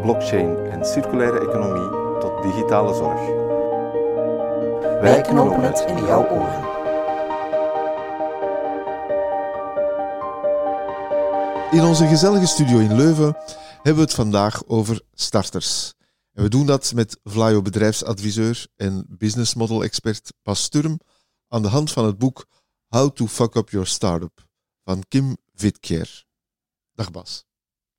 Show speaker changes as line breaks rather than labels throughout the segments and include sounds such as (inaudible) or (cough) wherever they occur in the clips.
blockchain en circulaire economie tot digitale zorg.
Wij knopen het in jouw oren.
In onze gezellige studio in Leuven hebben we het vandaag over starters. En we doen dat met Vlaio bedrijfsadviseur en business model expert Bas Sturm aan de hand van het boek How to Fuck Up Your Startup van Kim Witker. Dag Bas.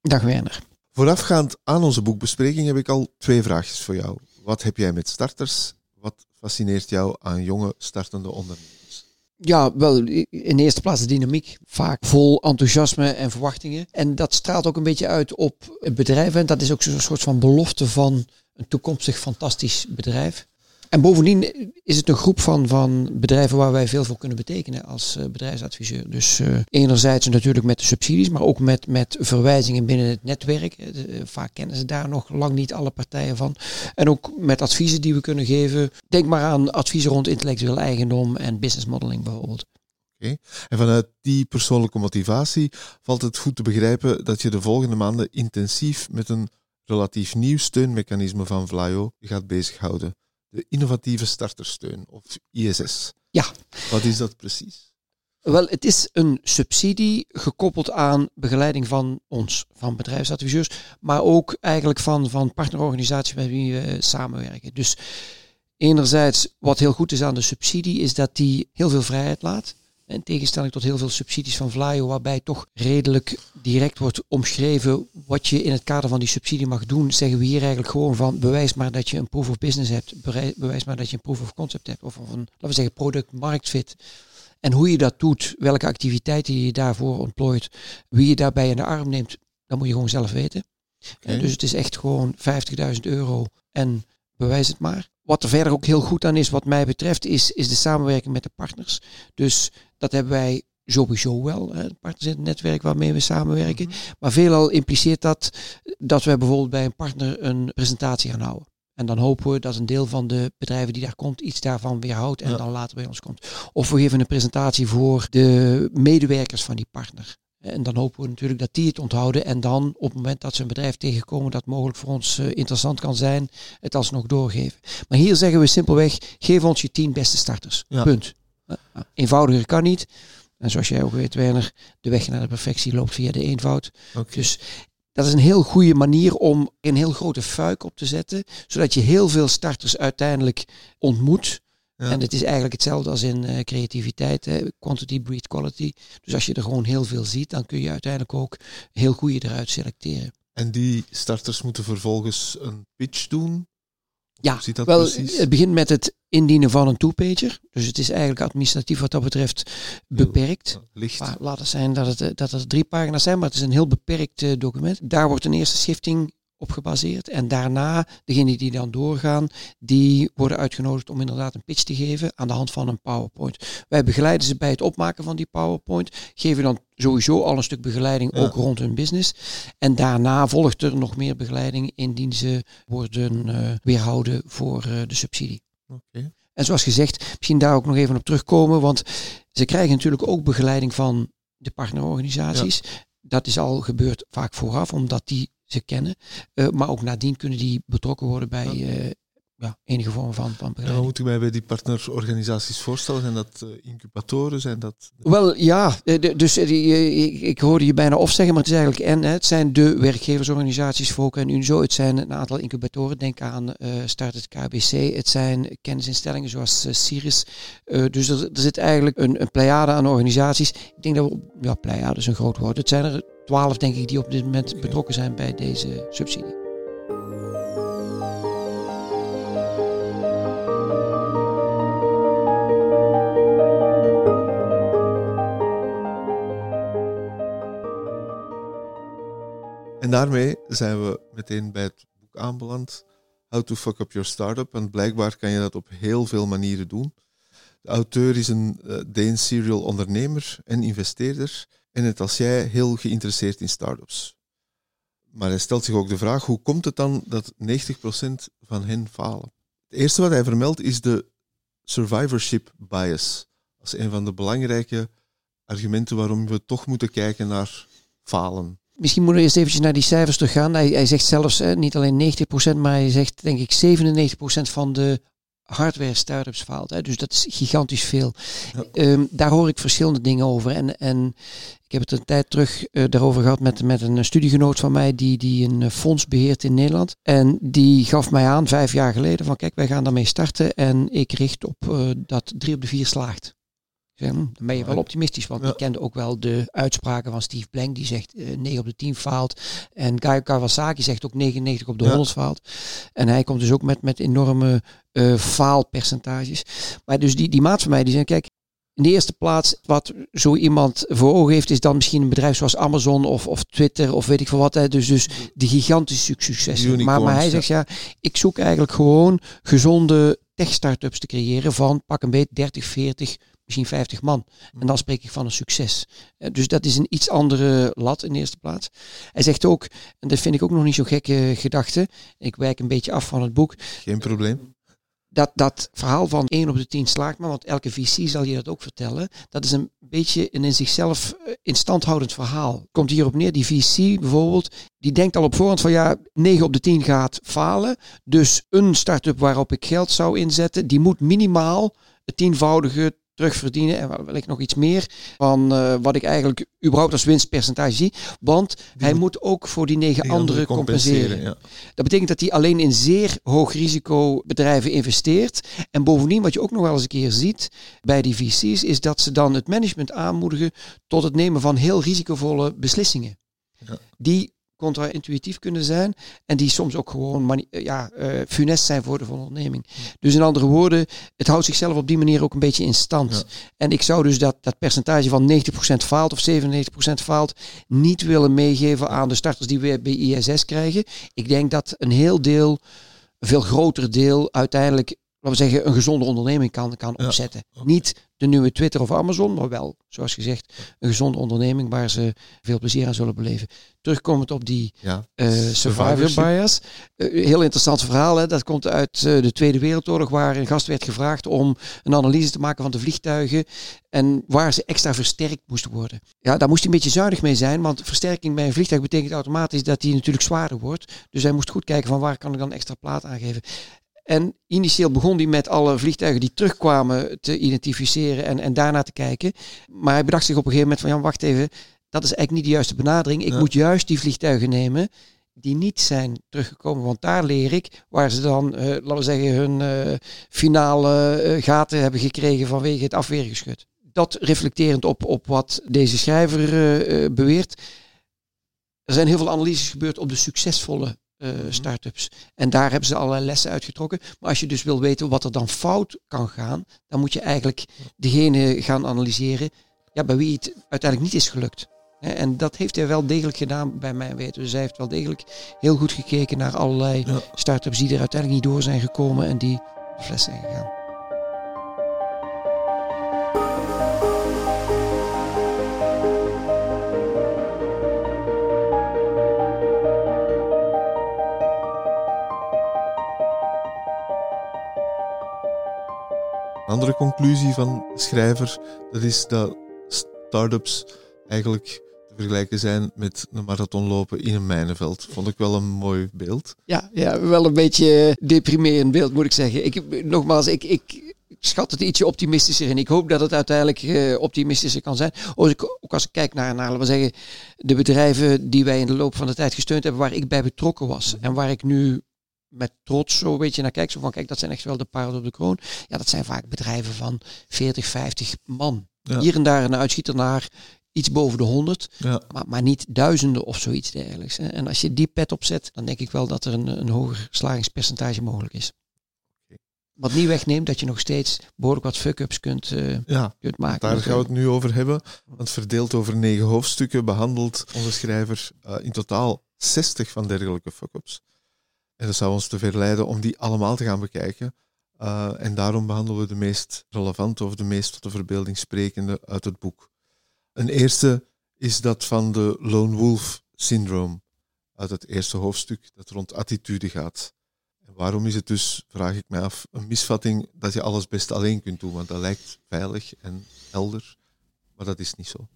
Dag Werner.
Voorafgaand aan onze boekbespreking heb ik al twee vraagjes voor jou. Wat heb jij met starters? Wat fascineert jou aan jonge startende ondernemers?
Ja, wel in eerste plaats de dynamiek. Vaak vol enthousiasme en verwachtingen. En dat straalt ook een beetje uit op het bedrijf. En dat is ook zo'n soort van belofte van een toekomstig fantastisch bedrijf. En bovendien is het een groep van, van bedrijven waar wij veel voor kunnen betekenen als uh, bedrijfsadviseur. Dus uh, enerzijds natuurlijk met de subsidies, maar ook met, met verwijzingen binnen het netwerk. De, vaak kennen ze daar nog lang niet alle partijen van. En ook met adviezen die we kunnen geven. Denk maar aan adviezen rond intellectueel eigendom en business modeling bijvoorbeeld.
Okay. En vanuit die persoonlijke motivatie valt het goed te begrijpen dat je de volgende maanden intensief met een relatief nieuw steunmechanisme van Vlaio gaat bezighouden de innovatieve startersteun, of ISS.
Ja.
Wat is dat precies?
Wel, het is een subsidie gekoppeld aan begeleiding van ons, van bedrijfsadviseurs, maar ook eigenlijk van, van partnerorganisaties met wie we samenwerken. Dus enerzijds, wat heel goed is aan de subsidie, is dat die heel veel vrijheid laat. In tegenstelling tot heel veel subsidies van Vlaio, waarbij toch redelijk direct wordt omschreven wat je in het kader van die subsidie mag doen, zeggen we hier eigenlijk gewoon van bewijs maar dat je een proof of business hebt, bewijs maar dat je een proof of concept hebt, of een, laten we zeggen, product market fit. En hoe je dat doet, welke activiteiten je daarvoor ontplooit, wie je daarbij in de arm neemt, dat moet je gewoon zelf weten. Okay. Dus het is echt gewoon 50.000 euro en bewijs het maar. Wat er verder ook heel goed aan is, wat mij betreft, is, is de samenwerking met de partners. Dus dat hebben wij sowieso wel, hè, partners in het netwerk waarmee we samenwerken. Mm -hmm. Maar veelal impliceert dat dat wij bijvoorbeeld bij een partner een presentatie gaan houden. En dan hopen we dat een deel van de bedrijven die daar komt, iets daarvan weerhoudt en ja. dan later bij ons komt. Of we geven een presentatie voor de medewerkers van die partner. En dan hopen we natuurlijk dat die het onthouden. En dan op het moment dat ze een bedrijf tegenkomen dat mogelijk voor ons uh, interessant kan zijn, het alsnog doorgeven. Maar hier zeggen we simpelweg, geef ons je tien beste starters. Ja. Punt. Uh, eenvoudiger kan niet. En zoals jij ook weet, Werner, de weg naar de perfectie loopt via de eenvoud. Okay. Dus dat is een heel goede manier om een heel grote fuik op te zetten, zodat je heel veel starters uiteindelijk ontmoet. Ja. En het is eigenlijk hetzelfde als in uh, creativiteit, hè. quantity breed quality. Dus als je er gewoon heel veel ziet, dan kun je uiteindelijk ook heel goede eruit selecteren.
En die starters moeten vervolgens een pitch doen?
Ja, wel, precies? het begint met het indienen van een two-pager. Dus het is eigenlijk administratief wat dat betreft beperkt.
Licht.
Maar laat het zijn dat het, dat het drie pagina's zijn, maar het is een heel beperkt uh, document. Daar wordt een eerste schifting op gebaseerd. En daarna, degenen die dan doorgaan, die worden uitgenodigd om inderdaad een pitch te geven aan de hand van een PowerPoint. Wij begeleiden ze bij het opmaken van die PowerPoint, geven dan sowieso al een stuk begeleiding ja. ook rond hun business. En daarna volgt er nog meer begeleiding indien ze worden uh, weerhouden voor uh, de subsidie.
Okay.
En zoals gezegd, misschien daar ook nog even op terugkomen, want ze krijgen natuurlijk ook begeleiding van de partnerorganisaties. Ja. Dat is al gebeurd vaak vooraf, omdat die ze kennen. Uh, maar ook nadien kunnen die betrokken worden bij uh, ja, enige vorm van, van begeleiding.
Wat moet ik mij bij die partnerorganisaties voorstellen? Zijn dat uh, incubatoren? Zijn dat...
Wel ja, dus ik, ik hoorde je bijna of zeggen, maar het is eigenlijk en. Het zijn de werkgeversorganisaties, Volk en Unizo. Het zijn een aantal incubatoren. Denk aan Start het KBC. Het zijn kennisinstellingen zoals Ciris. dus er, er, zit eigenlijk een, een pleiade aan organisaties. Ik denk dat we, ja, pleiade is een groot woord. Het zijn er 12 denk ik die op dit moment betrokken zijn bij deze subsidie.
En daarmee zijn we meteen bij het boek aanbeland. How to Fuck Up Your Startup. En blijkbaar kan je dat op heel veel manieren doen. De auteur is een uh, Deens serial ondernemer en investeerder. En net als jij heel geïnteresseerd in startups. Maar hij stelt zich ook de vraag, hoe komt het dan dat 90% van hen falen? Het eerste wat hij vermeldt is de survivorship bias. Is een van de belangrijke argumenten waarom we toch moeten kijken naar falen.
Misschien moeten we eerst eventjes naar die cijfers teruggaan. Hij, hij zegt zelfs eh, niet alleen 90%, maar hij zegt denk ik 97% van de hardware startups faalt. Hè. Dus dat is gigantisch veel. Ehm, daar hoor ik verschillende dingen over. En, en ik heb het een tijd terug uh, daarover gehad met, met een studiegenoot van mij die, die een eh, fonds beheert in Nederland. En die gaf mij aan vijf jaar geleden van kijk, wij gaan daarmee starten en ik richt op uh, dat drie op de vier slaagt. Dan ben je wel optimistisch, want ja. ik kende ook wel de uitspraken van Steve Blank, die zegt uh, 9 op de 10 faalt. En Guy Kawasaki zegt ook 99 op de ja. 100 faalt. En hij komt dus ook met, met enorme uh, faalpercentages. Maar dus die, die maat van mij, die zeggen, kijk, in de eerste plaats, wat zo iemand voor ogen heeft, is dan misschien een bedrijf zoals Amazon of, of Twitter of weet ik veel wat. Hè. Dus, dus die gigantische successen. Maar, maar hij zegt ja, ik zoek eigenlijk gewoon gezonde tech-startups te creëren van pak een beetje 30, 40, misschien 50 man. En dan spreek ik van een succes. Dus dat is een iets andere lat in de eerste plaats. Hij zegt ook, en dat vind ik ook nog niet zo gekke gedachte. Ik wijk een beetje af van het boek.
Geen probleem
dat, dat verhaal van 1 op de 10 slaagt maar, want elke VC zal je dat ook vertellen. Dat is een beetje een in zichzelf instandhoudend verhaal. Komt hierop neer, die VC bijvoorbeeld, die denkt al op voorhand van ja, 9 op de 10 gaat falen. Dus een start-up waarop ik geld zou inzetten, die moet minimaal het tienvoudige terugverdienen en wellicht nog iets meer van uh, wat ik eigenlijk überhaupt als winstpercentage zie. Want die hij moet ook voor die negen die anderen compenseren. compenseren ja. Dat betekent dat hij alleen in zeer hoog risico bedrijven investeert. En bovendien, wat je ook nog wel eens een keer ziet bij die VC's, is dat ze dan het management aanmoedigen tot het nemen van heel risicovolle beslissingen. Ja. Die contra-intuïtief kunnen zijn en die soms ook gewoon ja, uh, funest zijn voor de onderneming. Dus in andere woorden, het houdt zichzelf op die manier ook een beetje in stand. Ja. En ik zou dus dat, dat percentage van 90% faalt of 97% faalt niet willen meegeven aan de starters die we bij ISS krijgen. Ik denk dat een heel deel, een veel groter deel uiteindelijk laten we zeggen, een gezonde onderneming kan, kan ja. opzetten. Niet de nieuwe Twitter of Amazon, maar wel, zoals gezegd, een gezonde onderneming waar ze veel plezier aan zullen beleven. Terugkomend op die ja. uh, survivor bias. Uh, heel interessant verhaal, hè? dat komt uit uh, de Tweede Wereldoorlog, waar een gast werd gevraagd om een analyse te maken van de vliegtuigen en waar ze extra versterkt moesten worden. Ja, daar moest hij een beetje zuinig mee zijn, want versterking bij een vliegtuig betekent automatisch dat die natuurlijk zwaarder wordt. Dus hij moest goed kijken van waar kan ik dan extra plaat aangeven. En initieel begon hij met alle vliegtuigen die terugkwamen te identificeren en, en daarna te kijken. Maar hij bedacht zich op een gegeven moment van, ja, wacht even, dat is eigenlijk niet de juiste benadering. Ik ja. moet juist die vliegtuigen nemen die niet zijn teruggekomen. Want daar leer ik waar ze dan, uh, laten we zeggen, hun uh, finale uh, gaten hebben gekregen vanwege het afweergeschut. Dat reflecterend op, op wat deze schrijver beweert. Er zijn heel veel analyses gebeurd op de succesvolle uh, start-ups. En daar hebben ze allerlei lessen uitgetrokken. Maar als je dus wil weten wat er dan fout kan gaan, dan moet je eigenlijk degene gaan analyseren ja, bij wie het uiteindelijk niet is gelukt. En dat heeft hij wel degelijk gedaan bij mij weten. Dus hij heeft wel degelijk heel goed gekeken naar allerlei ja. start-ups die er uiteindelijk niet door zijn gekomen en die de fles zijn gegaan.
Andere conclusie van de schrijver, dat is dat start-ups eigenlijk te vergelijken zijn met een marathon lopen in een mijnenveld. Vond ik wel een mooi beeld.
Ja, ja wel een beetje deprimerend beeld moet ik zeggen. Ik, nogmaals, ik, ik schat het ietsje optimistischer en ik hoop dat het uiteindelijk uh, optimistischer kan zijn. Ook, ook als ik kijk naar, naar, we zeggen, de bedrijven die wij in de loop van de tijd gesteund hebben, waar ik bij betrokken was en waar ik nu met trots zo weet je naar kijkt. Zo van, kijk, dat zijn echt wel de paarden op de kroon. Ja, dat zijn vaak bedrijven van 40, 50 man. Ja. Hier en daar een uitschieter naar iets boven de 100, ja. maar, maar niet duizenden of zoiets dergelijks. En als je die pet opzet, dan denk ik wel dat er een, een hoger slagingspercentage mogelijk is. Wat niet wegneemt dat je nog steeds behoorlijk wat fuck-ups kunt, uh, ja, kunt maken.
Daar gaan we het nu over hebben. Want verdeeld over negen hoofdstukken behandelt onze schrijver uh, in totaal 60 van dergelijke fuck-ups. En dat zou ons te verleiden om die allemaal te gaan bekijken. Uh, en daarom behandelen we de meest relevante of de meest tot de verbeelding sprekende uit het boek. Een eerste is dat van de Lone Wolf Syndrome, uit het eerste hoofdstuk dat rond attitude gaat. En waarom is het dus, vraag ik mij af, een misvatting dat je alles best alleen kunt doen? Want dat lijkt veilig en helder, maar dat is niet zo.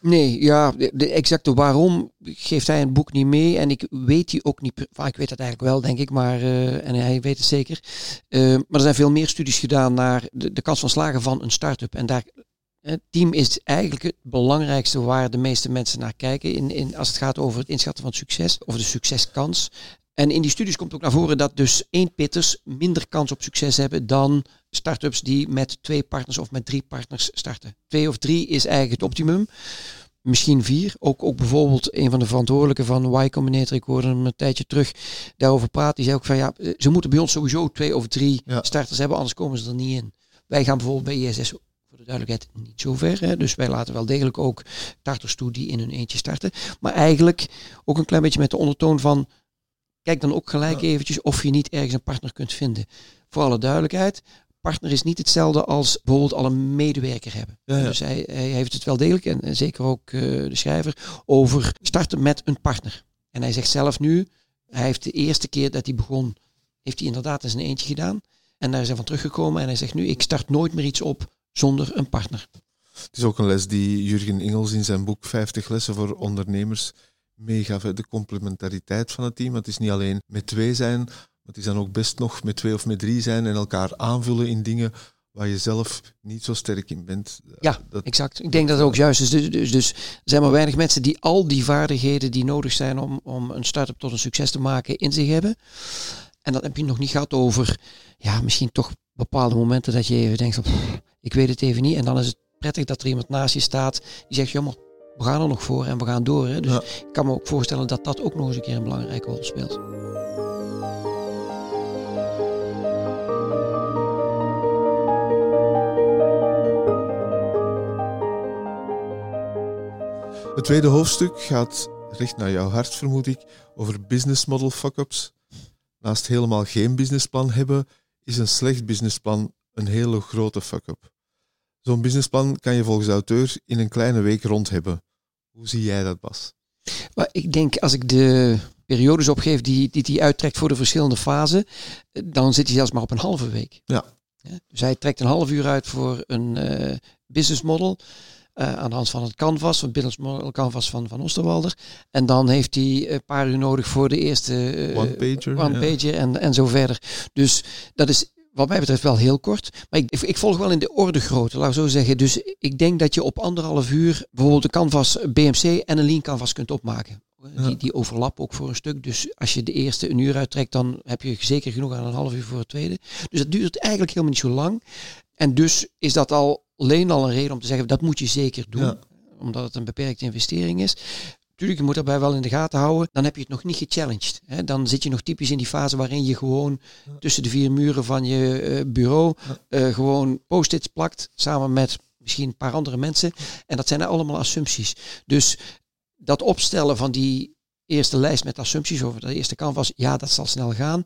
Nee, ja, de, exacte waarom geeft hij een boek niet mee. En ik weet die ook niet. ik weet dat eigenlijk wel, denk ik, maar uh, en hij weet het zeker. Uh, maar er zijn veel meer studies gedaan naar de, de kans van slagen van een start-up. En daar het team is eigenlijk het belangrijkste waar de meeste mensen naar kijken in, in, als het gaat over het inschatten van succes of de succeskans. En in die studies komt ook naar voren dat dus één pitters minder kans op succes hebben dan start-ups die met twee partners of met drie partners starten. Twee of drie is eigenlijk het optimum. Misschien vier. Ook, ook bijvoorbeeld een van de verantwoordelijken van Y Combinator, ik hoorde hem een tijdje terug daarover praten. Die zei ook van ja, ze moeten bij ons sowieso twee of drie starters hebben, anders komen ze er niet in. Wij gaan bijvoorbeeld bij ISS voor de duidelijkheid niet zo ver. Hè? Dus wij laten wel degelijk ook starters toe die in hun eentje starten. Maar eigenlijk ook een klein beetje met de ondertoon van kijk dan ook gelijk eventjes of je niet ergens een partner kunt vinden. Voor alle duidelijkheid, partner is niet hetzelfde als bijvoorbeeld al een medewerker hebben. Dus hij, hij, heeft het wel degelijk, en, zeker ook uh, de schrijver, over starten met een partner. En hij zegt zelf nu, hij heeft de eerste keer dat hij begon, heeft hij inderdaad in zijn eentje gedaan. En daar is hij van teruggekomen en hij zegt nu, ik start nooit meer iets op zonder een partner.
Het is ook een les die Jurgen Ingels in zijn boek 50 lessen voor ondernemers meegaf. De complementariteit van het team. Het is niet alleen met twee zijn, het is dan ook best nog met twee of met drie zijn en elkaar aanvullen in dingen waar je zelf niet zo sterk in bent.
Ja, dat, exact. Ik denk dat het ook juist is. Dus, dus, dus er zijn maar weinig mensen die al die vaardigheden die nodig zijn om, om een start-up tot een succes te maken in zich hebben. En dat heb je nog niet gehad over, ja, misschien toch bepaalde momenten dat je even denkt van, ik weet het even niet. En dan is het prettig dat er iemand naast je staat die zegt, jammer, we gaan er nog voor en we gaan door. Hè. Dus ik kan me ook voorstellen dat dat ook nog eens een keer een belangrijke rol speelt.
Het tweede hoofdstuk gaat recht naar jouw hart, vermoed ik, over business model fuck-ups. Naast helemaal geen businessplan hebben, is een slecht businessplan een hele grote fuck-up. Zo'n businessplan kan je volgens de auteur in een kleine week rond hebben. Hoe zie jij dat, Bas?
Maar ik denk, als ik de periodes opgeef die, die hij uittrekt voor de verschillende fasen, dan zit hij zelfs maar op een halve week.
Ja.
dus hij trekt een half uur uit voor een uh, business model. Uh, aan de hand van het canvas, het business model canvas van Van Osterwalder. En dan heeft hij een paar uur nodig voor de eerste
uh, one-pager
one pager en, en zo verder. Dus dat is wat mij betreft wel heel kort. Maar ik, ik volg wel in de orde grootte, laat ik zo zeggen. Dus ik denk dat je op anderhalf uur bijvoorbeeld de canvas BMC en een lean canvas kunt opmaken. Die, die overlappen ook voor een stuk. Dus als je de eerste een uur uittrekt, dan heb je zeker genoeg aan een half uur voor het tweede. Dus dat duurt eigenlijk helemaal niet zo lang. En dus is dat al alleen al een reden om te zeggen, dat moet je zeker doen. Omdat het een beperkte investering is. Tuurlijk, je moet daarbij wel in de gaten houden. Dan heb je het nog niet gechallenged. Hè? Dan zit je nog typisch in die fase waarin je gewoon tussen de vier muren van je uh, bureau uh, gewoon post-its plakt. Samen met misschien een paar andere mensen. En dat zijn allemaal assumpties. Dus dat opstellen van die eerste lijst met assumpties over de eerste canvas, ja, dat zal snel gaan.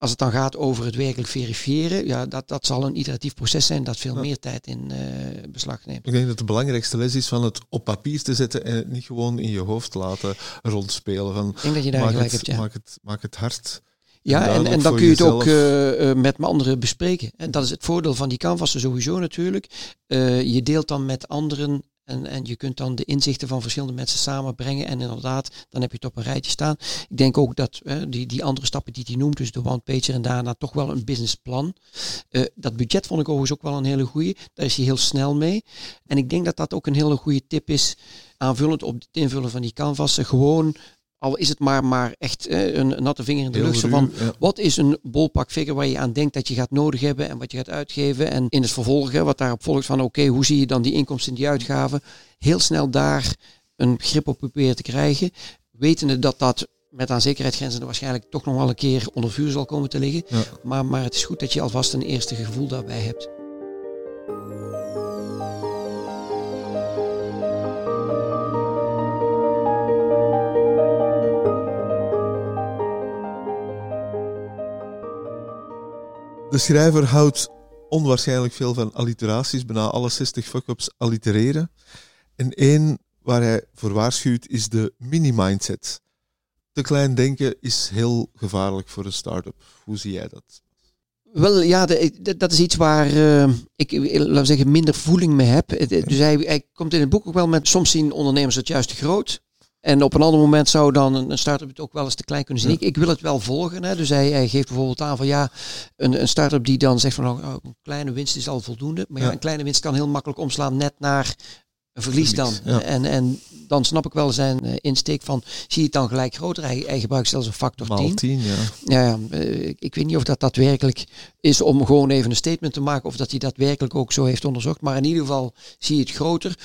Als het dan gaat over het werkelijk verifiëren, ja, dat, dat zal een iteratief proces zijn dat veel meer tijd in uh, beslag neemt.
Ik denk dat de belangrijkste les is van het op papier te zetten en het niet gewoon in je hoofd laten rondspelen. Van,
ik denk dat je daar
maak
gelijk
het,
hebt, ja.
Maak het, maak het hard.
Ja, en, en dan kun je het ook uh, met anderen bespreken. En dat is het voordeel van die canvassen sowieso natuurlijk. Uh, je deelt dan met anderen en, en je kunt dan de inzichten van verschillende mensen samenbrengen. En inderdaad, dan heb je het op een rijtje staan. Ik denk ook dat die, die andere stappen die hij noemt, dus de one-pager en daarna toch wel een businessplan. Uh, dat budget vond ik overigens ook wel een hele goede. Daar is hij heel snel mee. En ik denk dat dat ook een hele goede tip is, aanvullend op het invullen van die canvassen. Gewoon al is het maar, maar echt een natte vinger in de lucht. van, Wat is een bolpak figure waar je aan denkt dat je gaat nodig hebben en wat je gaat uitgeven. En in het vervolg, wat daarop volgt van oké, hoe zie je dan die inkomsten en die uitgaven. Heel snel daar een grip op proberen te krijgen. Wetende dat dat met aan zekerheidsgrenzen waarschijnlijk toch nog wel een keer onder vuur zal komen te liggen. Maar, maar het is goed dat je alvast een eerste gevoel daarbij hebt.
De schrijver houdt onwaarschijnlijk veel van alliteraties, bijna alle 60 fuck-ups allitereren. En één waar hij voor waarschuwt is de mini-mindset. Te klein denken is heel gevaarlijk voor een start-up. Hoe zie jij dat?
Wel, ja, de, dat is iets waar uh, ik, laten we zeggen, minder voeling mee heb. Dus hij, hij komt in het boek ook wel met, soms zien ondernemers het juist te groot. En op een ander moment zou dan een start-up het ook wel eens te klein kunnen zien. Ik, ik wil het wel volgen. Hè. Dus hij, hij, geeft bijvoorbeeld aan van ja, een, een start-up die dan zegt van oh, een kleine winst is al voldoende. Maar ja, een kleine winst kan heel makkelijk omslaan net naar een verlies dan. En, en dan snap ik wel zijn uh, insteek van, zie je het dan gelijk groter? Hij, hij gebruikt zelfs een factor
Maal
10.
10 ja.
Ja, ja uh, ik weet niet of dat daadwerkelijk is om gewoon even een statement te maken of dat hij daadwerkelijk ook zo heeft onderzocht. Maar in ieder geval zie je het groter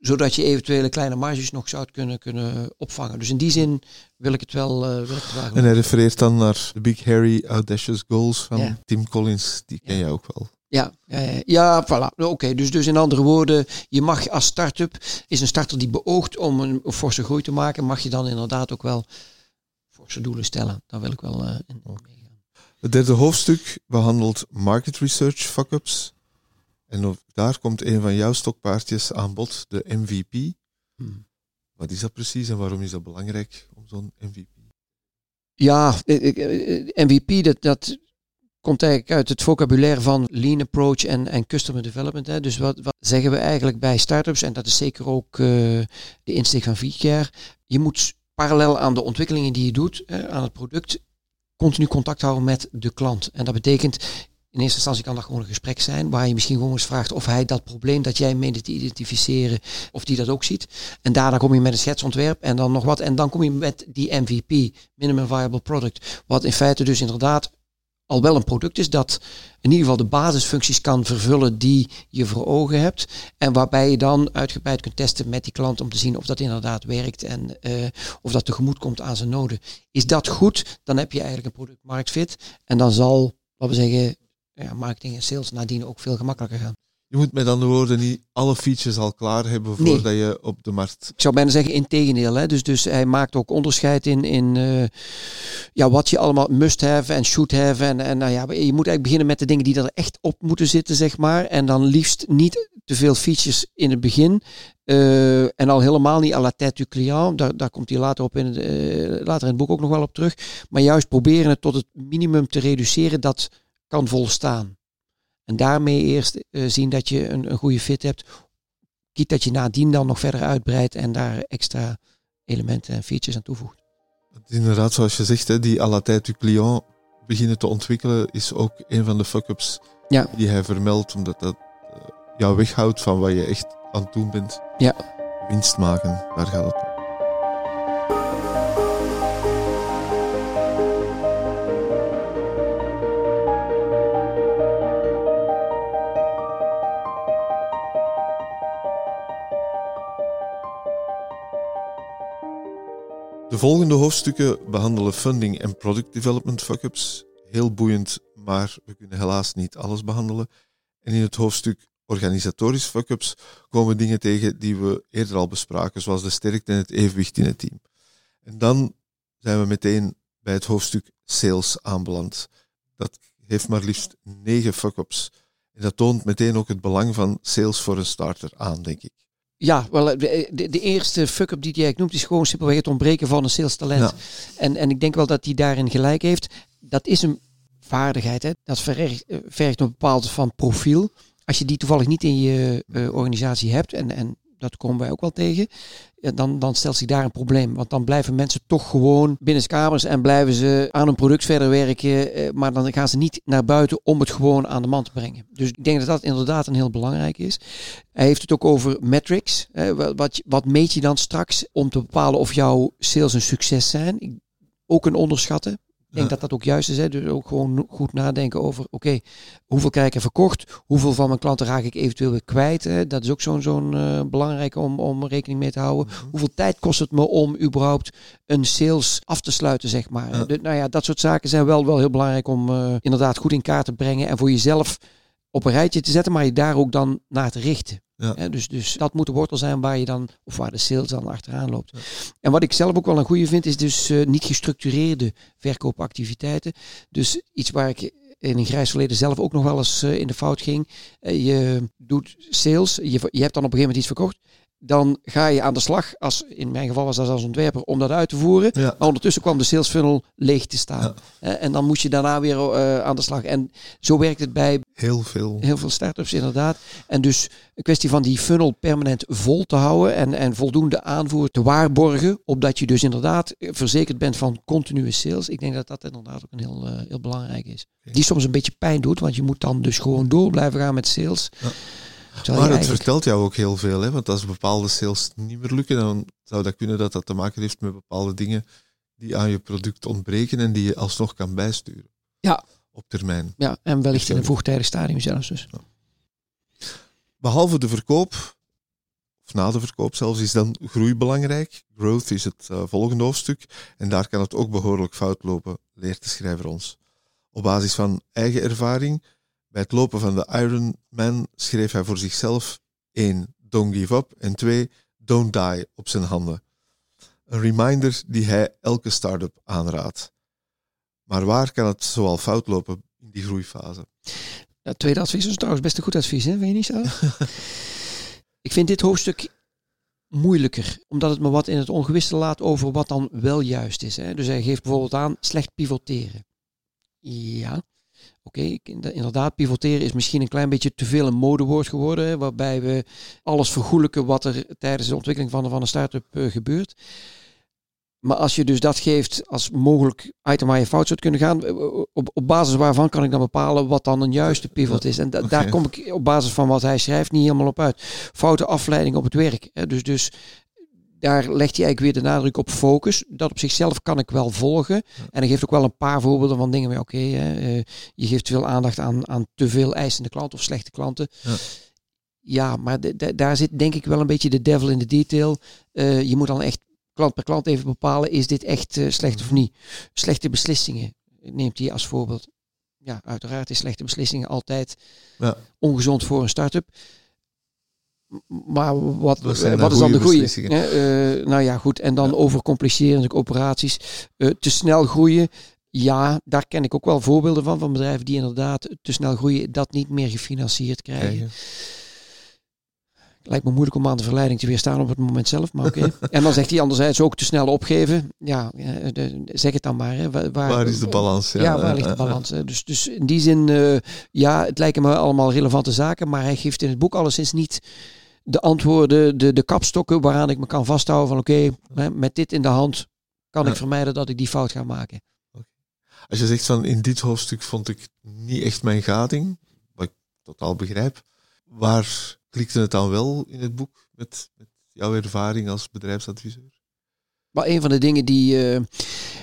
zodat je eventuele kleine marges nog zou kunnen, kunnen opvangen. Dus in die zin wil ik het wel, uh, wil ik het wel
En hij refereert dan naar de Big Harry Audacious Goals van
Ja.
Tim Collins. Die ken
Ja.
jij ook wel.
Ja, ja, ja, ja voilà. Oké, dus, dus in andere woorden, je mag als start-up, is een starter die beoogt om een, een forse groei te maken, mag je dan inderdaad ook wel forse doelen stellen. Daar wil ik wel eh, in meegaan.
Het derde hoofdstuk behandelt market research fuck-ups. En ook daar komt een van jouw stokpaardjes aan bod, de MVP.
Hmm.
Wat is dat precies en waarom is dat belangrijk om zo'n MVP?
Ja, eh, eh, eh, MVP, dat, dat komt eigenlijk uit het vocabulaire van lean approach en, en customer development. Hè. Dus wat, wat zeggen we eigenlijk bij startups, en dat is zeker ook de insteek van VCare. Je moet parallel aan de ontwikkelingen die je doet, hè, aan het product, continu contact houden met de klant. En dat betekent, in eerste instantie kan dat gewoon een gesprek zijn, waar je misschien gewoon eens vraagt of hij dat probleem dat jij meende te identificeren, of die dat ook ziet. En daarna kom je met een schetsontwerp en dan nog wat. En dan kom je met die MVP, Minimum Viable Product. Wat in feite dus inderdaad al wel een product is dat in ieder geval de basisfuncties kan vervullen die je voor ogen hebt. En waarbij je dan uitgebreid kunt testen met die klant om te zien of dat inderdaad werkt en eh, of dat tegemoet komt aan zijn noden. Is dat goed, dan heb je eigenlijk een product markt fit. En dan zal, wat we zeggen, ja, marketing en sales nadien ook veel gemakkelijker gaan.
Je moet met andere woorden niet alle features al klaar hebben
Nee.
voordat je op de markt...
Ik zou bijna zeggen in tegendeel. Hè? Dus, dus hij maakt ook onderscheid in, in eh, ja, wat je allemaal must have en should have. En, en nou ja, je moet eigenlijk beginnen met de dingen die er echt op moeten zitten, zeg maar. En dan liefst niet te veel features in het begin. Eh, en al helemaal niet à la tête du client. Daar, daar komt hij later, op in het, eh, later in het boek ook nog wel op terug. Maar juist proberen het tot het minimum te reduceren dat kan volstaan. En daarmee eerst eh, zien dat je een, een goede fit hebt. Kiet dat je nadien dan nog verder uitbreidt en daar extra elementen en features aan toevoegt.
Inderdaad, zoals je zegt, hè, die à la tête du client beginnen te ontwikkelen is ook een van de fuck-ups
Ja.
die hij vermeldt, omdat dat eh, jou weghoudt van wat je echt aan het doen bent.
Ja.
Winst maken, daar gaat het om. De volgende hoofdstukken behandelen funding en product development fuck-ups. Heel boeiend, maar we kunnen helaas niet alles behandelen. En in het hoofdstuk organisatorisch fuck-ups komen dingen tegen die we eerder al bespraken, zoals de sterkte en het evenwicht in het team. En dan zijn we meteen bij het hoofdstuk sales aanbeland. Dat heeft maar liefst negen fuck-ups. En dat toont meteen ook het belang van sales voor een starter aan, denk ik.
Ja, wel, de, de, de eerste fuck-up die hij noemt is gewoon simpelweg het ontbreken van een sales talent.
Ja.
En, en ik denk wel dat hij daarin gelijk heeft. Dat is een vaardigheid. Hè? Dat vergt, eh, vergt een bepaald van profiel. Als je die toevallig niet in je eh, organisatie hebt, en, en dat komen wij ook wel tegen, dan, dan stelt zich daar een probleem. Want dan blijven mensen toch gewoon binnen kamers en blijven ze aan hun product verder werken. eh, maar dan gaan ze niet naar buiten om het gewoon aan de man te brengen. Dus ik denk dat dat inderdaad een heel belangrijk is. Hij heeft het ook over metrics. Wat, wat, meet je dan straks om te bepalen of jouw sales een succes zijn? Ook een onderschatten. Ik denk dat dat ook juist is. Hè? Dus ook gewoon goed nadenken over, oké, hoeveel krijg ik er verkocht? Hoeveel van mijn klanten raak ik eventueel weer kwijt? Hè? Dat is ook zo'n zo'n belangrijke om, om rekening mee te houden. Hoeveel tijd kost het me om überhaupt een sales af te sluiten, zeg maar?
Ja.
De- nou ja, dat soort zaken zijn wel, wel heel belangrijk om eh, inderdaad goed in kaart te brengen. En voor jezelf op een rijtje te zetten, maar je daar ook dan naar te richten.
Ja.
Dus, dus dat moet de wortel zijn waar je dan, of waar de sales dan achteraan loopt. En wat ik zelf ook wel een goede vind, is dus eh, niet gestructureerde verkoopactiviteiten. Dus iets waar ik in een grijs verleden zelf ook nog wel eens eh, in de fout ging. Eh, je doet sales, je, je hebt dan op een gegeven moment iets verkocht. Dan ga je aan de slag, als, in mijn geval was dat als ontwerper, om dat uit te voeren.
Ja.
Maar ondertussen kwam de sales funnel leeg te staan. En dan moest je daarna weer eh, aan de slag. En zo werkt het bij
Heel veel.
heel veel start-ups inderdaad. En dus een kwestie van die funnel permanent vol te houden en, en voldoende aanvoer te waarborgen, opdat je dus inderdaad verzekerd bent van continue sales. Ik denk dat dat inderdaad ook een heel, eh, heel belangrijk is. Die soms een beetje pijn doet, want je moet dan dus gewoon door blijven gaan met sales.
Ja. Maar het
eigenlijk-
vertelt jou ook heel veel, hè? want als bepaalde sales niet meer lukken, dan zou dat kunnen dat dat te maken heeft met bepaalde dingen die aan je product ontbreken en die je alsnog kan bijsturen.
Ja.
Op termijn.
Ja, en wellicht in een vroegtijdig stadium zelfs dus.
Behalve de verkoop, of na de verkoop zelfs, is dan groei belangrijk. Growth is het eh, volgende hoofdstuk. En daar kan het ook behoorlijk fout lopen, leert de schrijver ons. Op basis van eigen ervaring, bij het lopen van de Ironman schreef hij voor zichzelf 1. Don't give up en 2. Don't die op zijn handen. Een reminder die hij elke start-up aanraadt. Maar waar kan het zoal fout lopen in die groeifase?
Dat tweede advies is trouwens best een goed advies, hè? vind je niet zo? (laughs) ik vind dit hoofdstuk moeilijker, omdat het me wat in het ongewisse laat over wat dan wel juist is. Hè? Dus hij geeft bijvoorbeeld aan slecht pivoteren. Ja, oké, ik- inder- inderdaad, pivoteren is misschien een klein beetje te veel een modewoord geworden, waarbij we alles vergoelijken wat er tijdens de ontwikkeling van, van een start-up eh, gebeurt. Maar als je dus dat geeft als mogelijk item waar je fout zou kunnen gaan, eh, op, op basis waarvan kan ik dan bepalen wat dan een juiste pivot is. En da- daar kom ik op basis van wat hij schrijft niet helemaal op uit. Foute afleiding op het werk. Hè. Dus, dus daar legt hij eigenlijk weer de nadruk op focus. Dat op zichzelf kan ik wel volgen. En hij geeft ook wel een paar voorbeelden van dingen. waar, Oké, eh, je geeft veel aandacht aan, aan te veel eisende klanten of slechte klanten.
Ja.
Ja, maar de- de- daar zit denk ik wel een beetje de devil in de detail. Eh, je moet dan echt klant per klant even bepalen, is dit echt eh, slecht of niet? Slechte beslissingen neemt hij als voorbeeld. Ja, uiteraard is slechte beslissingen altijd
Ja.
ongezond voor een start-up. Maar wat,
Wat zijn
eh,
dan
wat is dan de
goede?
Hè, eh, nou ja, goed. En dan
Ja.
natuurlijk operaties. Eh, te snel groeien. Ja, daar ken ik ook wel voorbeelden van. Van bedrijven die inderdaad te snel groeien. Dat niet meer gefinancierd krijgen.
Krijgen.
Lijkt me moeilijk om aan de verleiding te weerstaan op het moment zelf, maar oké. (laughs) en dan zegt hij anderzijds ook te snel opgeven. Ja, de- zeg het dan maar. Hè. Waar,
Waar is de balans?
Ja, waar ligt de (laughs) balans? hè? Dus, dus in die zin, eh, ja, het lijken me allemaal relevante zaken, maar hij geeft in het boek alleszins niet de antwoorden, de, de kapstokken waaraan ik me kan vasthouden van oké, met dit in de hand kan ik vermijden dat ik die fout ga maken.
Als je zegt van in dit hoofdstuk vond ik niet echt mijn gading, wat ik totaal begrijp, waar klikte het dan wel in het boek met, met jouw ervaring als bedrijfsadviseur?
Maar een van de dingen die, eh,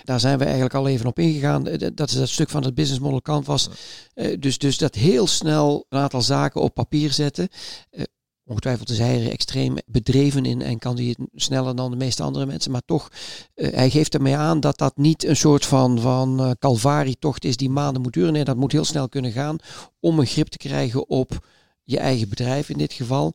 daar zijn we eigenlijk al even op ingegaan, eh, dat is dat stuk van het business model canvas. Eh, dus, dus dat heel snel een aantal zaken op papier zetten. Ongetwijfeld is hij er extreem bedreven in en kan hij het sneller dan de meeste andere mensen. Maar toch, hij geeft ermee aan dat dat niet een soort van, van calvarietocht is die maanden moet duren. Nee, dat moet heel snel kunnen gaan om een grip te krijgen op je eigen bedrijf in dit geval.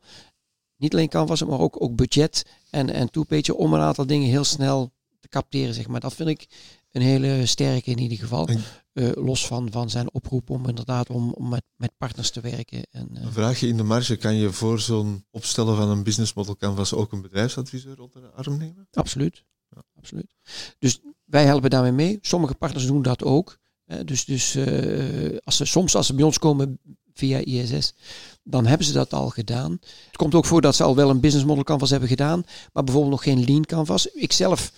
Niet alleen canvas, maar ook, ook budget en, en toepage om een aantal dingen heel snel te capteren. Zeg maar. Dat vind ik een hele sterke in ieder geval.
En-
Eh, los van, van zijn oproep om inderdaad om, om met, met partners te werken. En, eh,
Een vraagje in de marge, kan je voor zo'n opstellen van een business model canvas ook een bedrijfsadviseur onder de arm nemen?
Absoluut. Absoluut. Dus wij helpen daarmee mee. Sommige partners doen dat ook. Eh, dus dus als ze, soms als ze bij ons komen via ISS, dan hebben ze dat al gedaan. Het komt ook voor dat ze al wel een business model canvas hebben gedaan, maar bijvoorbeeld nog geen lean canvas. Ik zelf,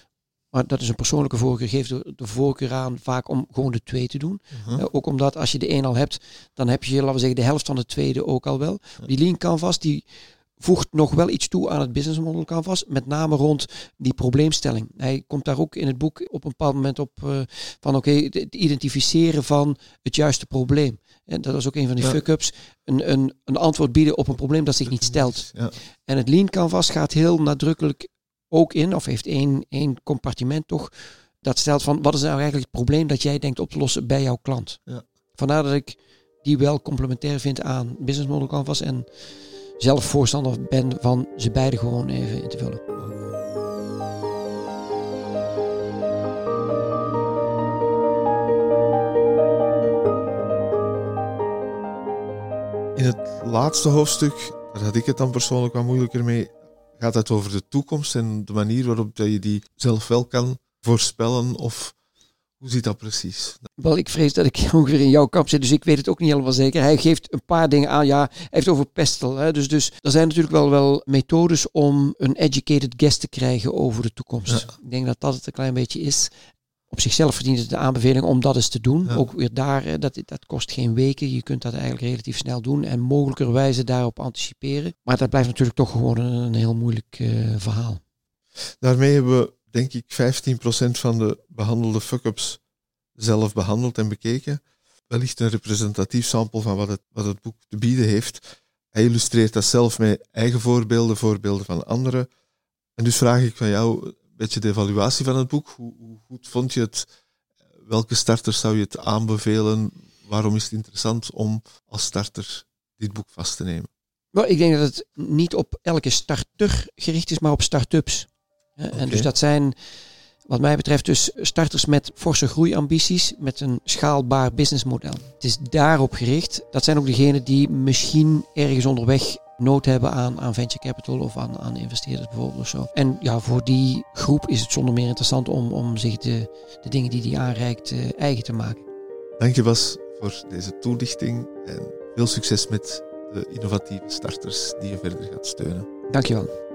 maar dat is een persoonlijke voorkeur, geef de, de voorkeur aan vaak om gewoon de twee te doen.
Mhm.
Eh, ook omdat als je de een al hebt, dan heb je, laten we zeggen, de helft van de tweede ook al wel. Die lean canvas, die voegt nog wel iets toe aan het business model canvas. Met name rond die probleemstelling. Hij komt daar ook in het boek op een bepaald moment op eh, van oké, het het identificeren van het juiste probleem. En dat is ook een van die
Ja.
fuck-ups. Een, een, een antwoord bieden op een probleem dat zich niet stelt.
Ja.
En het lean canvas gaat heel nadrukkelijk ook in, of heeft één, één compartiment toch, dat stelt van wat is nou eigenlijk het probleem dat jij denkt op te lossen bij jouw klant.
Ja.
Vandaar dat ik die wel complementair vind aan business model canvas en zelf voorstander ben van ze beide gewoon even in te vullen.
In het laatste hoofdstuk, daar had ik het dan persoonlijk wat moeilijker mee, gaat het over de toekomst en de manier waarop je die zelf wel kan voorspellen of hoe zit dat precies?
Wel, ik vrees dat ik (laughs) ongeveer in jouw kamp zit, dus ik weet het ook niet helemaal zeker. Hij geeft een paar dingen aan. Ja, hij heeft over pestel. Hè. Dus, dus er zijn natuurlijk wel, wel methodes om een educated guest te krijgen over de toekomst. Ik denk dat dat het een klein beetje is. Op zichzelf verdient het de aanbeveling om dat eens te doen. Ook weer daar, dat, dat kost geen weken. Je kunt dat eigenlijk relatief snel doen en mogelijkerwijze daarop anticiperen. Maar dat blijft natuurlijk toch gewoon een, heel moeilijk uh, verhaal.
Daarmee hebben we denk ik, 15% van de behandelde fuck-ups zelf behandeld en bekeken. Wellicht een representatief sample van wat het, wat het boek te bieden heeft. Hij illustreert dat zelf met eigen voorbeelden, voorbeelden van anderen. En dus vraag ik van jou een beetje de evaluatie van het boek. Hoe, hoe goed vond je het? Welke starters zou je het aanbevelen? Waarom is het interessant om als starter dit boek vast te nemen?
Ik denk dat het niet op elke starter gericht is, maar op start-ups. En dus dat zijn, wat mij betreft, dus starters met forse groeiambities, met een schaalbaar businessmodel. Het is daarop gericht. Dat zijn ook degenen die misschien ergens onderweg nood hebben aan, aan venture capital of aan, aan investeerders bijvoorbeeld of zo. En ja, voor die groep is het zonder meer interessant om, om zich de, de dingen die die aanreikt uh, eigen te maken.
Dank je Bas voor deze toelichting en veel succes met de innovatieve starters die je verder gaat steunen.
Dankjewel.